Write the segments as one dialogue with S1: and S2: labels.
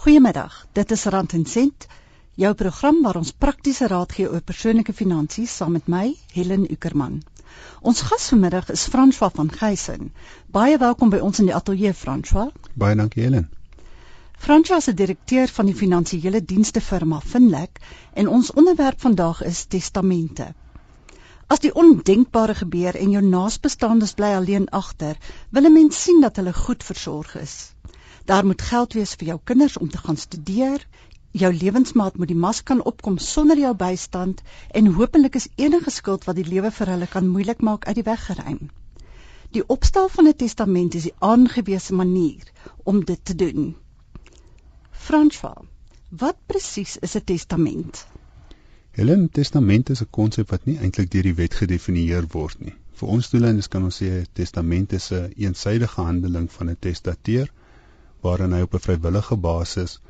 S1: Goeiemiddag. Dit is Rand en Sent, jou program waar ons praktiese raad gee oor persoonlike finansies saam met my, Helen Ukerman. Ons gas vanmiddag is François van Geysen. Baie welkom by ons in die ateljee, François.
S2: Baie dankie, Helen.
S1: François is direkteur van die finansiële dienste firma Finlek en ons onderwerp vandag is testamente. As die ondenkbare gebeur en jou naasbestaandes bly alleen agter, wil 'n mens sien dat hulle goed versorg is. Daar moet geld wees vir jou kinders om te gaan studeer. Jou lewensmaat moet die mas kan opkom sonder jou bystand en hopelik is enige skuld wat die lewe vir hulle kan moeilik maak uit die weg geruim. Die opstel van 'n testament is die aangewese manier om dit te doen. François, wat presies is 'n testament?
S2: Helen, testament is 'n konsep wat nie eintlik deur die wet gedefinieer word nie. Vir ons doeleindes kan ons sê 'n testament is 'n eensydige handeling van 'n testateur waarin hy op 'n vrywillige basis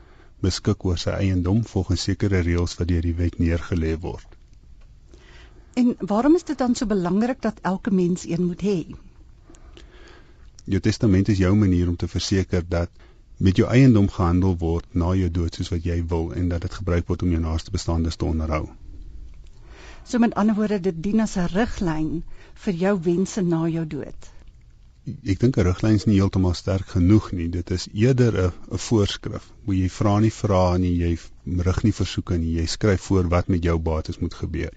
S2: beskik oor sy eiendom volgens sekere reëls wat deur die wet neergelê word.
S1: En waarom is dit dan so belangrik dat elke mens een moet hê?
S2: Jou testament is jou manier om te verseker dat met jou eiendom gehandel word na jou dood soos wat jy wil en dat dit gebruik word om jou naaste bestaandes te onderhou.
S1: So met ander woorde, dit dien as 'n riglyn vir jou wense na jou dood
S2: ek dink 'n riglyn is nie heeltemal sterk genoeg nie. Dit is eerder 'n 'n voorskrif. Moet jy vra nie vra nie, jy rig nie versoeke nie. Jy skryf voor wat met jou bates moet gebeur.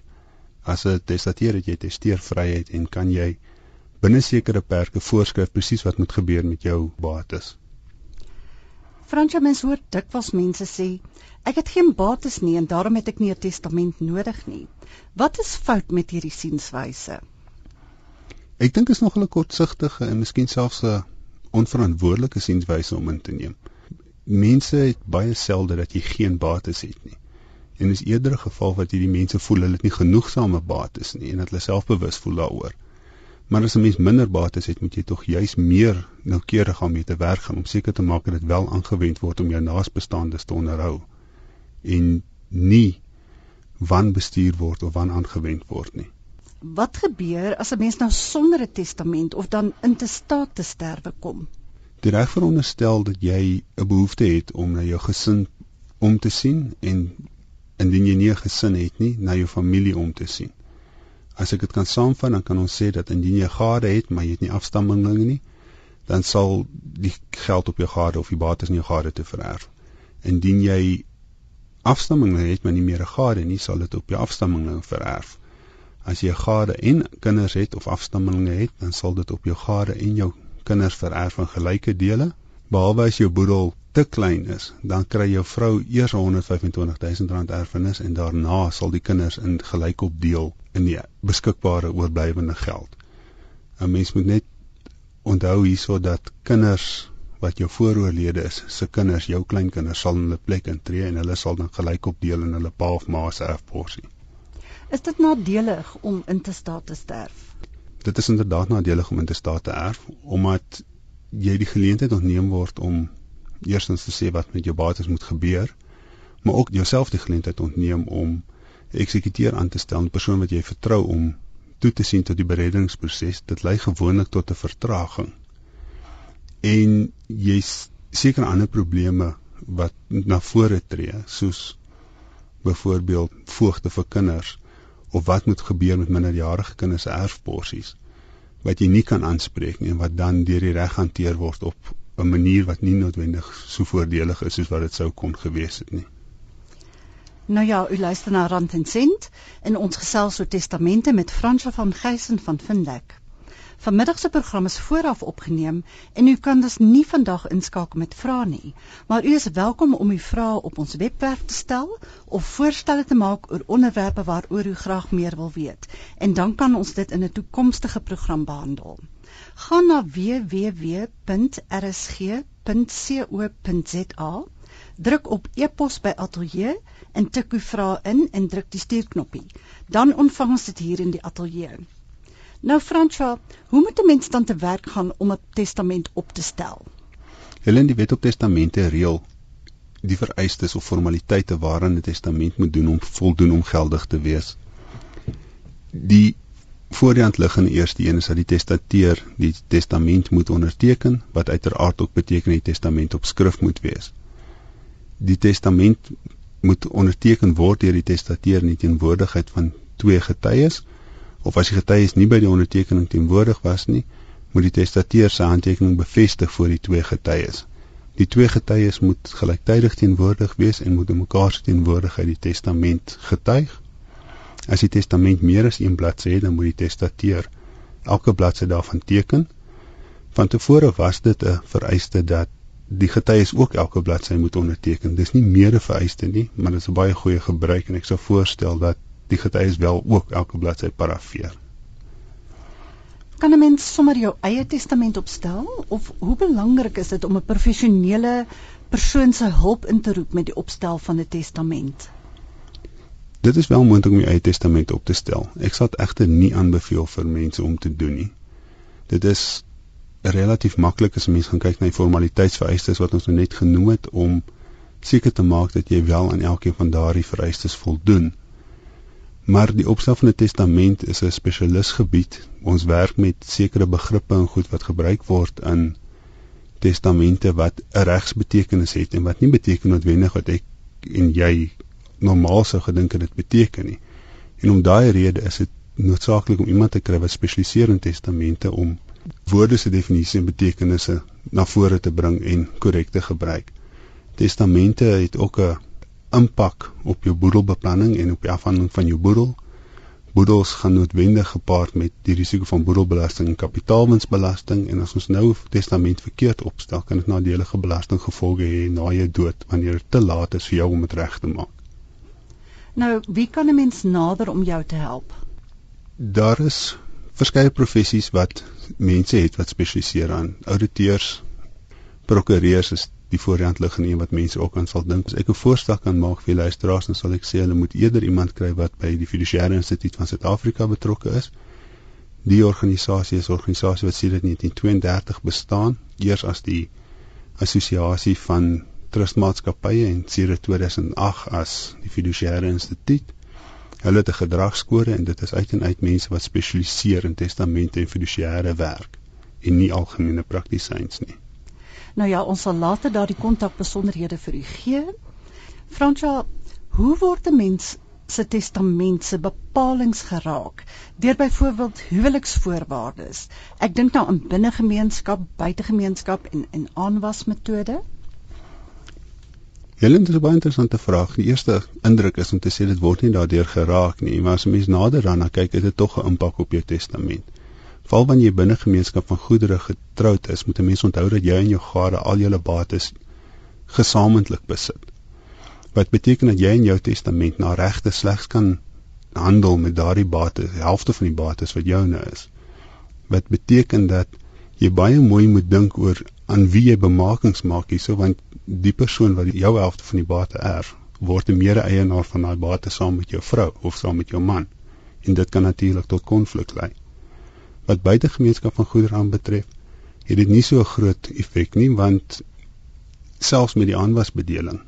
S2: As 'n testateur het jy testeervryheid en kan jy binne sekere perke voorskryf presies wat moet gebeur met jou bates.
S1: Fransja mens hoor dikwels mense sê ek het geen bates nie en daarom het ek nie 'n testament nodig nie. Wat is fout met hierdie sienswyse?
S2: Ek dink is nog 'n kortsigtige en miskien selfs 'n onverantwoordelike sienwyse om in te neem. Mense het baie selde dat jy geen bates het nie. En is eerder 'n geval wat hierdie mense voel hulle het nie genoegsame bates nie en dat hulle selfbewus voel daaroor. Maar as 'n mens minder bates het, moet jy tog juis meer noukeurig aan mee te werk gaan om seker te maak dat dit wel aangewend word om jou naasbestaandes te onderhou en nie wanbestuur word of wan aangewend word nie
S1: wat gebeur as 'n mens nou sonder 'n testament of dan intestaat te sterwe kom?
S2: Die reg veronderstel dat jy 'n behoefte het om na jou gesin om te sien en indien jy nie 'n gesin het nie, na jou familie om te sien. As ek dit kan saamvat, dan kan ons sê dat indien jy gade het, maar jy het nie afstammelinge nie, dan sal die geld op jou gade of die bates in jou gade te vererf. Indien jy afstammelinge het, maar nie meer 'n gade nie, sal dit op jou afstammelinge vererf. As jy gade en kinders het of afstammelinge het, dan sal dit op jou gade en jou kinders vererf in gelyke dele. Behalwe as jou boedel te klein is, dan kry jou vrou eers 125 000 rand erfenis en daarna sal die kinders in gelykop deel in die beskikbare oorblywende geld. 'n Mens moet net onthou hierso dat kinders wat jou vooroorlede is, se kinders, jou kleinkinders sal in hulle plek intree en hulle sal dan gelykop deel in hulle pa of ma se erfporsie.
S1: Is dit nadelig om in te staat te sterf?
S2: Dit is inderdaad nadelig om in te staat te erf omdat jy die geleentheid ontneem word om eerstens te sê wat met jou bates moet gebeur, maar ook jouself die geleentheid ontneem om 'n eksekuteur aan te stel, 'n persoon wat jy vertrou om toe te sien tot die bereddingsproses. Dit lei gewoonlik tot 'n vertraging. En jy's seker ander probleme wat na vore tree, soos byvoorbeeld voogte vir kinders of wat moet gebeur met minderjarige kinders se erfporsies wat jy nie kan aanspreek nie en wat dan deur die reg hanteer word op 'n manier wat nie noodwendig so voordelig is soos wat dit sou kon gewees het nie.
S1: Nou ja, u luister na Rand en Sent in ons gesels oor testamente met Fransje van Geysen van Vindek. Vanmiddag se program is vooraf opgeneem en u kan dus nie vandag inskakel met vrae nie. Maar u is welkom om u vrae op ons webwerf te stel of voorstelle te maak oor onderwerpe waaroor u graag meer wil weet. En dan kan ons dit in 'n toekomstige program behandel. Gaan na www.rsg.co.za, druk op e-pos by ateljee en tik uw vrae in en druk die stuurknoppie. Dan ontvang ons dit hier in die ateljee. Nou Franswa, hoe moet 'n mens dan te werk gaan om 'n testament op te stel?
S2: Helen, die wet op testamente reël die vereistes of formaliteite waaraan 'n testament moet doen om voldoen om geldig te wees. Die voor die hand liggende eerste een is dat die testateur die testament moet onderteken wat uiteraard ook beteken die testament op skrift moet wees. die testament moet onderteken word deur die testateur in die teenwoordigheid van twee getuies of as die getuies nie by die ondertekening teenwoordig was nie, moet die testateur se handtekening bevestig voor die twee getuies. Die twee getuies moet gelyktydig teenwoordig wees en moet mekaar se teenwoordigheid die testament getuig. As die testament meer as een bladsy het, dan moet die testateur elke bladsy daarvan teken. Van tevore was dit 'n vereiste dat die getuies ook elke bladsy moet onderteken. Dis nie meer 'n vereiste nie, maar dit is 'n baie goeie gebruik en ek sou voorstel dat die getuies wel ook elke bladsy parafeer.
S1: Kan 'n mens sommer jou eie testament opstel of hoe belangrik is dit om 'n professionele persoon se hulp in te roep met die opstel van 'n testament?
S2: Dit is wel moontlik om jou eie testament op te stel. Ek sal dit egter nie aanbeveel vir mense om te doen nie. Dit is relatief maklik as mense gaan kyk na die formaliteitsvereistes wat ons nou net genoem het om seker te maak dat jy wel aan elkeen van daardie vereistes voldoen. Maar die opstel van 'n testament is 'n spesialisgebied. Ons werk met sekere begrippe en goed wat gebruik word in testamente wat 'n regsbetekenis het en wat nie beteken noodwendig wat ek en jy normaal sou gedink dit beteken nie. En om daai rede is dit noodsaaklik om iemand te kry wat spesialiseer in testamente om woorde se definisie en betekenisse na vore te bring en korrek te gebruik. Testamente het ook 'n impak op jou boedelbeplanning en op die afhandeling van jou boedel. Boedels gaan noodwendig gepaard met die risiko van boedelbelasting en kapitaalwinsbelasting en as ons nou testament verkeerd opstel, kan dit nadelige belastinggevolge hê na jou dood wanneer dit te laat is vir jou om dit reg te maak.
S1: Nou, wie kan 'n mens nader om jou te help?
S2: Daar is verskeie professies wat mense het wat spesialiseer aan auditeurs, prokureurs is die voorhand lig en een wat mense ook aan sal dink. As ek 'n voorstel kan maak vir luisteraars, dan sal ek sê hulle moet eerder iemand kry wat by die Fiduciaire Instituut van Suid-Afrika betrokke is. Die organisasie is 'n organisasie wat sedert 1932 bestaan, eers as die assosiasie van trustmaatskappye en sedert 2008 as die Fiduciaire Instituut. Hulle het 'n gedragskode en dit is uit en uit mense wat spesialiseer in testamente en fiduciêre werk en nie algemene praktisyns nie.
S1: Nou ja, ons sal later daardie kontakbesonderhede vir u gee. Fransja, hoe word 'n mens se testament se bepalinge geraak deur byvoorbeeld huweliksvoorwaardes? Ek dink nou aan binnegemeenskap, buitegemeenskap en en aanwasmetode.
S2: Helen, dit is 'n baie interessante vraag. Die eerste indruk is om te sê dit word nie daardeur geraak nie, maar as 'n mens nader daarna kyk, het dit tog 'n impak op jou testament. Val wanneer jy binne gemeenskap van goedere getroud is, moet 'n mens onthou dat jy en jou gade al julle bates gesamentlik besit. Wat beteken dat jy in jou testament na regte slegs kan handel met daardie bates, die helfte van die bates wat joune is. Wat beteken dat jy baie mooi moet dink oor aan wie jy bemakings maak hierso want die persoon wat jou helfte van die bate erf, word 'n mede-eienaar van daai bates saam met jou vrou of saam met jou man. En dit kan natuurlik tot konflik lei wat buitegemeenskap van goedere aanbetref, het dit nie so 'n groot effek nie want selfs met die aanwasbedeling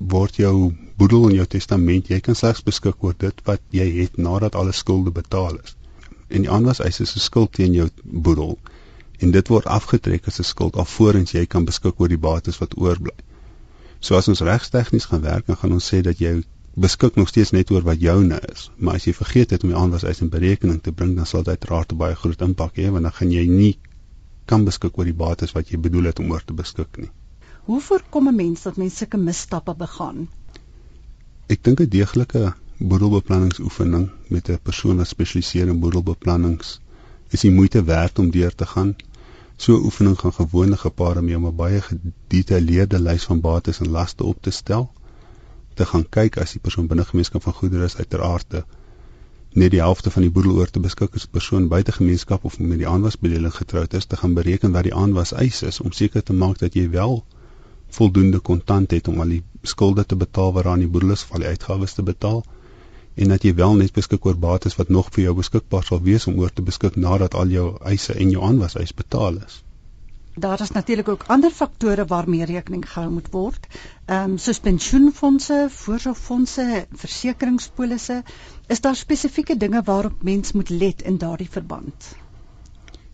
S2: word jou boedel en jou testament, jy kan slegs beskik oor dit wat jy het nadat alle skulde betaal is. En die aanwaseis is 'n skuld teen jou boedel en dit word afgetrek as 'n skuld alvorens jy kan beskik oor die bates wat oorbly. So as ons regstegnies gaan werk, dan gaan ons sê dat jy beskik nog steeds net oor wat joune is. Maar as jy vergeet het om die aanwas in berekening te bring, dan sal dit uiteraard 'n baie groot impak hê want dan gaan jy nie kan beskik oor die bates wat jy bedoel het om oor te beskik nie.
S1: Hoe voorkom 'n mens dat mense sulke misstappe begaan?
S2: Ek dink 'n deeglike boedelbeplanningsoefening met 'n persoon wat spesialiseer in boedelbeplannings is die moeite werd om deur te gaan. So 'n oefening gaan gewoonlik gepaard mee om 'n baie gedetailleerde lys van bates en laste op te stel te gaan kyk as die persoon binne gemeenskap van goedere is uiteraard net die helfte van die boedel oor te beskik as 'n persoon buite gemeenskap of met die aanwasbedeling getroud is te gaan bereken wat die aanwas eis is om seker te maak dat jy wel voldoende kontant het om al die skulde te betaal waaraan die boedel is al die uitgawes te betaal en dat jy wel net beskik oor bates wat nog vir jou beskikbaar sal wees om oor te beskik nadat al jou eise en jou aanwas eis betaal is
S1: daar is natuurlik ook ander faktore waarmee rekening gehou moet word. Ehm um, soos pensioenfonde, voorsorgfonde, versekeringspolisse, is daar spesifieke dinge waarop mens moet let in daardie verband.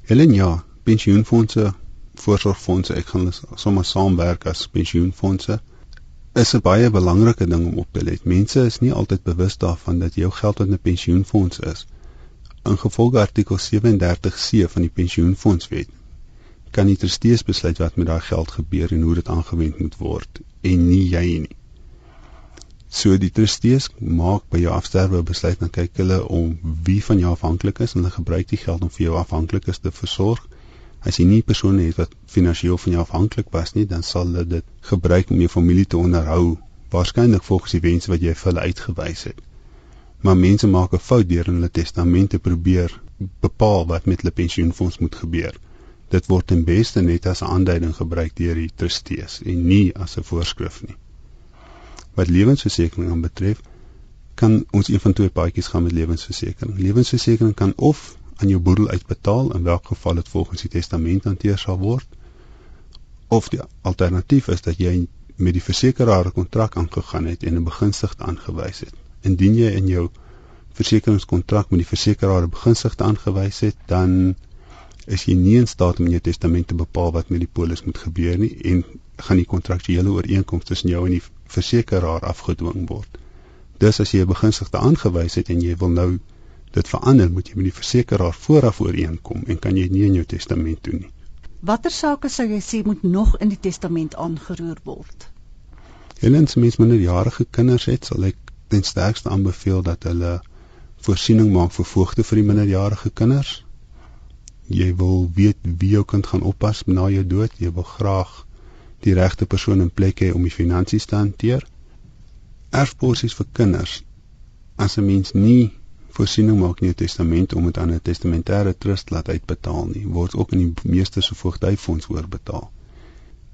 S2: Helen ja, pensioenfonde, voorsorgfonde, ek gaan sommer saamwerk as pensioenfonde. is 'n baie belangrike ding om op te let. Mense is nie altyd bewus daarvan dat jou geld wat 'n pensioenfonds is, ingevolge artikel 37C van die pensioenfondswet, kan die trustees besluit wat met daai geld gebeur en hoe dit aangewend moet word en nie jy nie. So die trustees maak by jou afsterwe besluit dan kyk hulle om wie van jou afhanklik is en hulle gebruik die geld om vir jou afhanklikes te versorg. As jy nie persone het wat finansiëel van jou afhanklik was nie, dan sal hulle dit gebruik om jou familie te onderhou, waarskynlik volgens die wense wat jy vir hulle uitgewys het. Maar mense maak 'n fout deur in hulle testamente probeer bepaal wat met hulle pensioenfonds moet gebeur. Dit word ten beste net as 'n aanduiding gebruik deur die trustees en nie as 'n voorskrif nie wat lewensversekering betref, kan ons een van twee paadjies gaan met lewensversekering. Lewensversekering kan of aan jou boedel uitbetaal in watter geval dit volgens die testament hanteer sal word, of die alternatief is dat jy met die versekeraar 'n kontrak aangegaan het en 'n begunstigde aangewys het. Indien jy in jou versekeringskontrak met die versekeraar 'n begunstigde aangewys het, dan is jy nie in staat om in jou testament te bepaal wat met die polis moet gebeur nie en gaan die kontraktuele ooreenkomste tussen jou en die versekeraar afgedwing word. Dus as jy 'n begunstigde aangewys het en jy wil nou dit verander, moet jy met die versekeraar vooraf ooreenkom en kan jy nie in jou testament doen nie.
S1: Watter sake sou jy sê moet nog in die testament aangeroer word?
S2: Helens mens minderjarige kinders het, sal ek ten sterkste aanbeveel dat hulle voorsiening maak vir voogte vir die minderjarige kinders. Jy wil weet wie jou kind gaan oppas na jou dood, jy wil graag die regte persoon in plek hê om die finansies te hanteer. Erfporsies vir kinders. As 'n mens nie voorsiening maak in 'n testament om dit aan 'n testamentêre trust laat uitbetaal nie, word ook in die meeste se voogdyfonds oorbetaal.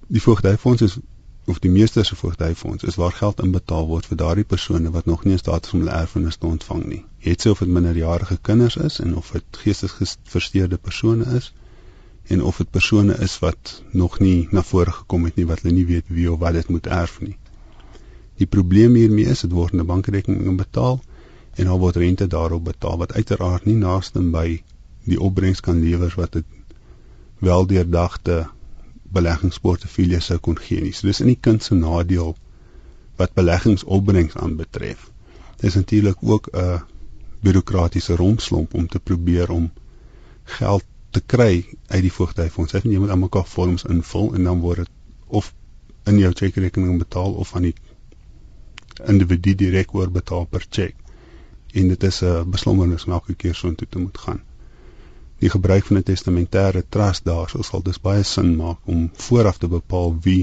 S2: Die voogdyfonds is of die meeste se voogdyfonds is waar geld inbetaal word vir daardie persone wat nog nie in staat is om hulle erfenis te ontvang nie. Het sy of dit minderjarige kinders is en of dit geestesgestoorde persone is, en of dit persone is wat nog nie na vore gekom het nie wat hulle nie weet wie of wat dit moet erf nie. Die probleem hiermee is dit word 'n bankrekening betaal en dan word rente daarop betaal wat uiteraard nie naaste by die opbrengs kan lewer wat dit wel deurdagte beleggingsportefeulje sou kon gee nie. So dis in die kind se nadeel wat beleggingsopbrengs aanbetref. Dis natuurlik ook 'n bureaukratiese rompslomp om te probeer om geld te kry uit die voogdyfonds. Jy moet kop vorms invul en dan word dit of in jou chequerekening betaal of aan die individu direk oorbetaal per cheque. En dit is 'n beslommernis om elke keer so intoe te moet gaan. Die gebruik van 'n testamentêre trust daarso sal dus baie sin maak om vooraf te bepaal wie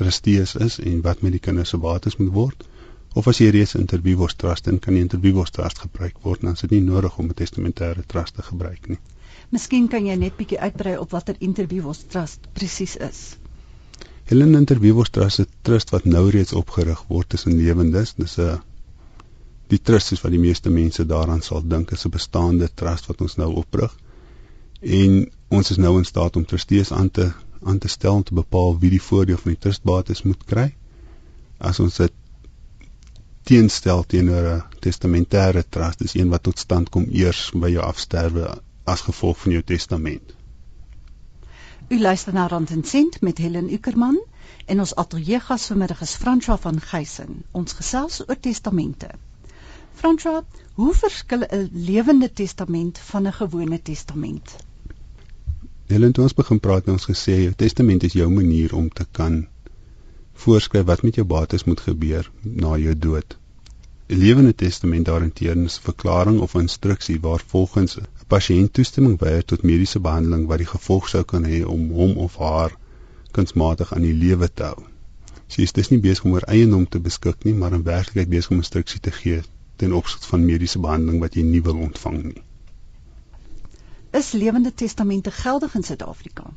S2: trustees is en wat met die kinders se bates moet word. Of as jy reeds 'n interview trust en kan jy 'n interview trust gebruik word, dan is dit nie nodig om 'n testamentêre trust te gebruik nie.
S1: Miskien kan jy net bietjie uitbrei op watter Interviews Trust presies is.
S2: Helen Interviews Trust is 'n trust wat nou reeds opgerig word tussen lewendes. Dis 'n die trust is wat die meeste mense daaraan sal dink is 'n bestaande trust wat ons nou oprig. En ons is nou in staat om trustees aan te aan te stel om te bepaal wie die voordeel van die trustbates moet kry. As ons dit teenstel teenoor 'n testamentêre trust, dis een wat tot stand kom eers by jou afsterwe as gevolg van jou testament.
S1: U luister na Rand en Sent met Helen Ukerman en ons ateljee gas vanmiddag is François van Geysen. Ons gesels oor testamente. François, hoe verskil 'n lewende testament van 'n gewone testament?
S2: Helen, toe ons begin praat, het ons gesê jou testament is jou manier om te kan voorskryf wat met jou bates moet gebeur na jou dood. 'n Lewende testament daarteenoor is 'n verklaring of instruksie waar volgens 'n pasiënt toestemming weier tot mediese behandeling wat die gevolg sou kan hê om hom of haar kunsmatig aan die lewe te hou. Sy is dus nie besig om oor eiendom te beskik nie, maar in werklikheid besig om instruksie te gee ten opsigte van mediese behandeling wat jy nie wil ontvang nie.
S1: Is lewende testamente geldig in Suid-Afrika?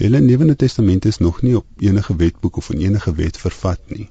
S2: Hele lewende testamente is nog nie op enige wetboek of in enige wet vervat nie.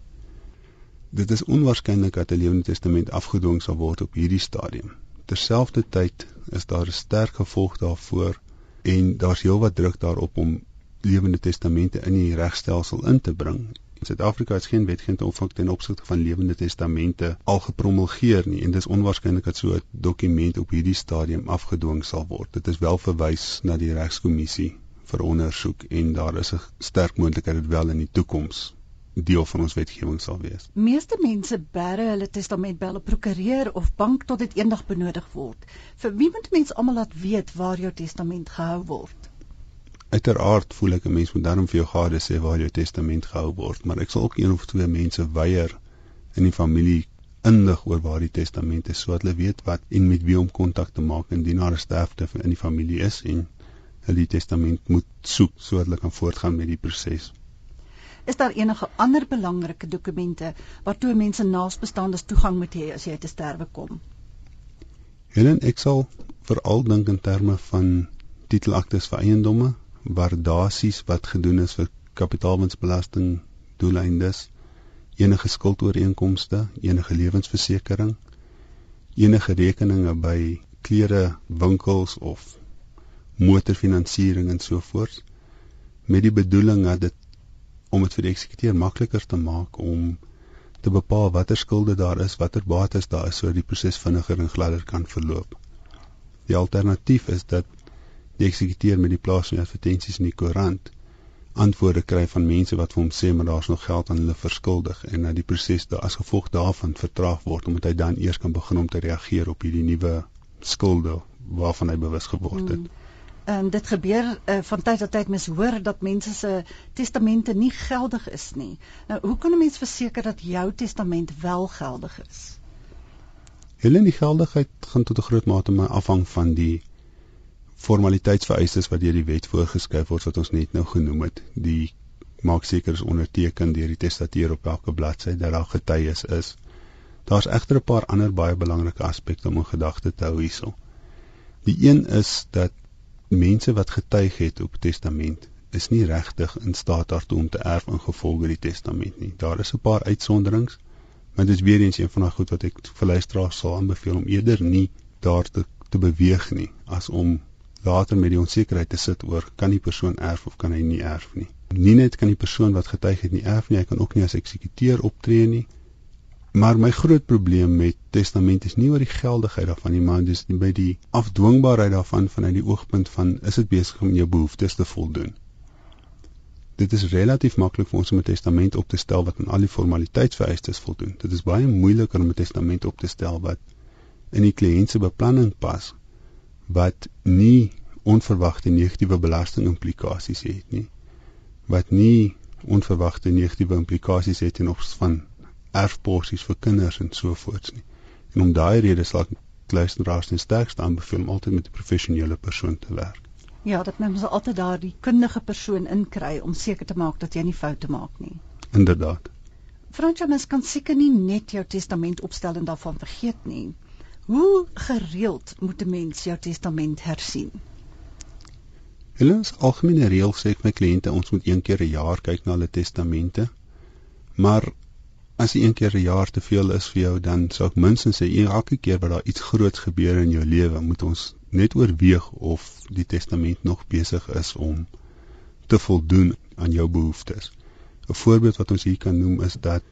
S2: Dit is onwaarskynlik dat 'n lewende testament afgedwing sal word op hierdie stadium. Terselfdertyd is daar 'n sterk gevolg daarvoor en daar's heelwat druk daarop om lewende testamente in die regstelsel in te bring. Suid-Afrika het geen wetgewing opvang ten opsigte van lewende testamente al gepromulgeer nie en dis onwaarskynlik dat so 'n dokument op hierdie stadium afgedwing sal word. Dit is wel verwys na die regskommissie vir ondersoek en daar is 'n sterk moontlikheid dat dit wel in die toekoms deel van ons wetgewing sal wees.
S1: Meeste mense bære hulle testament by hulle prokureur of bank tot dit eendag benodig word. Vir wie moet mense almal laat weet waar jou testament gehou word?
S2: Uiteraard voel ek 'n mens moet daarom vir jou gade sê waar jou testament gehou word, maar ek sal ook een of twee mense weier in die familie indig oor waar die testament is sodat hulle weet wat en met wie om kontak te maak indien daar 'n sterfte in die familie is en hulle die testament moet soek sodat hulle kan voortgaan met die proses.
S1: Is daar enige ander belangrike dokumente waartoe mense naasbestaandes toegang moet hê as jy te sterwe kom?
S2: Helen, ek sal veral dink in terme van titelaktes vir eiendomme, waardasies wat gedoen is vir kapitaalwinsbelasting doeleindes, enige skuldooreenkomste, enige lewensversekering, enige rekeninge by klere winkels of motorfinansiering en so voort met die bedoeling dat dit om dit vir die eksekuteur makliker te maak om te bepaal watter skulde daar is, watter bates daar is sodat die proses vinniger en gladder kan verloop. Die alternatief is dat die eksekuteur met die plaas van advertensies in die koerant antwoorde kry van mense wat vir hom sê maar daar's nog geld aan hulle verskuldig en dat die proses daar as gevolg daarvan vertraag word omdat hy dan eers kan begin om te reageer op hierdie nuwe skulde waarvan hy bewus geword het. Hmm
S1: ehm um, dit gebeur uh, van tyd tot tyd mens hoor dat mense se testamente nie geldig is nie. Nou hoe kan 'n mens verseker dat jou testament wel geldig is?
S2: Hulle die geldigheid gaan tot 'n groot mate maar afhang van die formaliteitsvereistes wat deur die wet voorgeskryf word wat ons net nou genoem het. Die maak seker is onderteken deur die testateur op elke bladsy dat daar getuies is. Daar's egter 'n paar ander baie belangrike aspekte om in gedagte te hou hierso. Die een is dat mense wat getuig het op testament is nie regtig in staat daartoe om te erf ingevolge die testament nie. Daar is 'n paar uitsonderings, maar dit is weer eens een van daai goed wat ek vir luisteraars sal aanbeveel om eerder nie daar te te beweeg nie as om later met die onsekerheid te sit oor kan die persoon erf of kan hy nie erf nie. Nie net kan die persoon wat getuig het nie erf nie, hy kan ook nie as eksekuteur optree nie. Maar my groot probleem met testament is nie oor die geldigheid daarvan nie, maar dis by die afdwingbaarheid daarvan vanuit die oogpunt van is dit besig om jou behoeftes te voldoen. Dit is relatief maklik vir ons om 'n testament op te stel wat aan al die formaliteitsvereistes voldoen. Dit is baie moeiliker om 'n testament op te stel wat in die kliënt se beplanning pas wat nie onverwagte negatiewe belastingimplikasies het nie. Wat nie onverwagte negatiewe implikasies het in opsig van erfporsies vir kinders en so voorts nie. En om daai rede sal ek luisteraars ten sterkste aanbeveel om altyd met 'n professionele persoon te werk.
S1: Ja, dat mens altyd daardie kundige persoon inkry om seker te maak dat jy nie foute maak nie.
S2: Inderdaad.
S1: Fransja mens kan seker nie net jou testament opstel en daarvan vergeet nie. Hoe gereeld moet 'n mens jou testament hersien?
S2: Hulle algemene reël sê ek my kliënte ons moet een keer 'n jaar kyk na hulle testamente. Maar as een keer 'n jaar te veel is vir jou, dan sou ek minstens sê elke keer wat daar iets groots gebeur in jou lewe, moet ons net oorweeg of die testament nog besig is om te voldoen aan jou behoeftes. 'n Voorbeeld wat ons hier kan noem is dat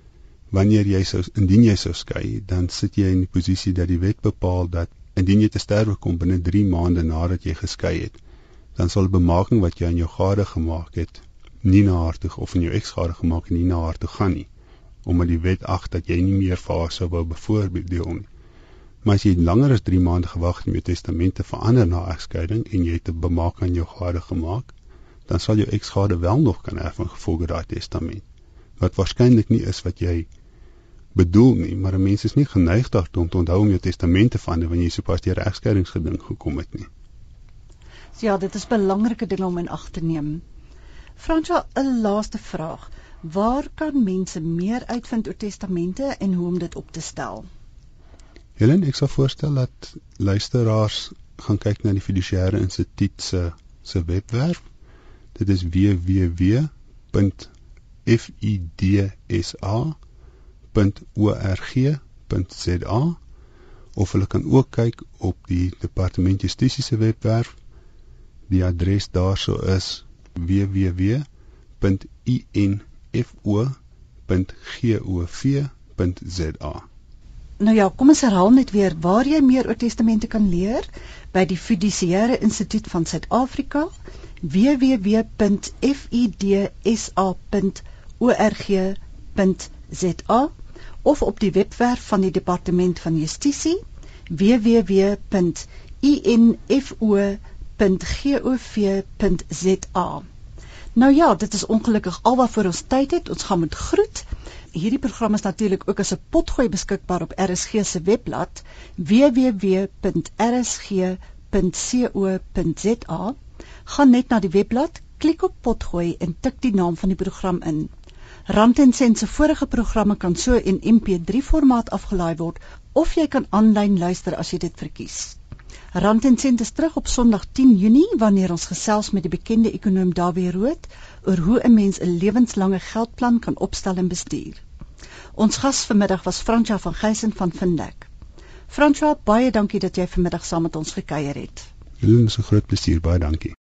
S2: wanneer jy sou indien jy sou skei, dan sit jy in die posisie dat die wet bepaal dat indien jy te sterwe kom binne 3 maande nadat jy geskei het, dan sal bemaking wat jy aan jou gade gemaak het, nie na haar toe of aan jou eksgade gemaak het nie na haar toe gaan nie omdat die wet ag dat jy nie meer vir haar sou wou bevoordeel nie. Maar as jy langer as 3 maande gewag het om jou testament te verander na egskeiding en jy het 'n bemaak aan jou gade gemaak, dan sal jou eksgade wel nog kan erf in gevolge daai testament. Wat waarskynlik nie is wat jy bedoel nie, maar 'n mens is nie geneig daartoe om te onthou om jou testament te verander wanneer jy sopas deur regskeidingsgeding gekom het nie.
S1: Ja, dit is belangrike ding om in ag te neem. Fransja, 'n laaste vraag. Waar kan mense meer uitvind oor testamente en hoe om dit op te stel?
S2: Helen, ek sal voorstel dat luisteraars gaan kyk na die fiduciêre instituut se se webwerf. Dit is www.fidsa.org.za of hulle kan ook kyk op die departement justisie se webwerf. Die adres daarso is www.in fo.gov.za.
S1: Nou ja, kom ons herhaal net weer waar jy meer oor testamente kan leer by die Fiduciëre Instituut van Suid-Afrika www.fidsa.org.za www.rsg.co.za of op die webwerf van die Departement van Justisie www.info.gov.za Nou ja, dit is ongelukkig alwaarvoor ons tyd het. Ons gaan met groet. Hierdie program is natuurlik ook as 'n potgooi beskikbaar op RSG se webblad www.rsg.co.za. Gaan net na die webblad, klik op potgooi en tik die naam van die program in. Rand en se vorige programme kan so in MP3 formaat afgelaai word of jy kan aanlyn luister as jy dit verkies. Rand en Sent is terug op Sondag 10 Junie wanneer ons gesels met die bekende ekonom Dawie Rood oor hoe 'n mens 'n lewenslange geldplan kan opstel en bestuur. Ons gas vanmiddag was Fransja van Geysen van Vindek. Fransja, baie dankie dat jy vanmiddag saam met ons gekuier het.
S2: Dit is 'n groot plesier, baie dankie.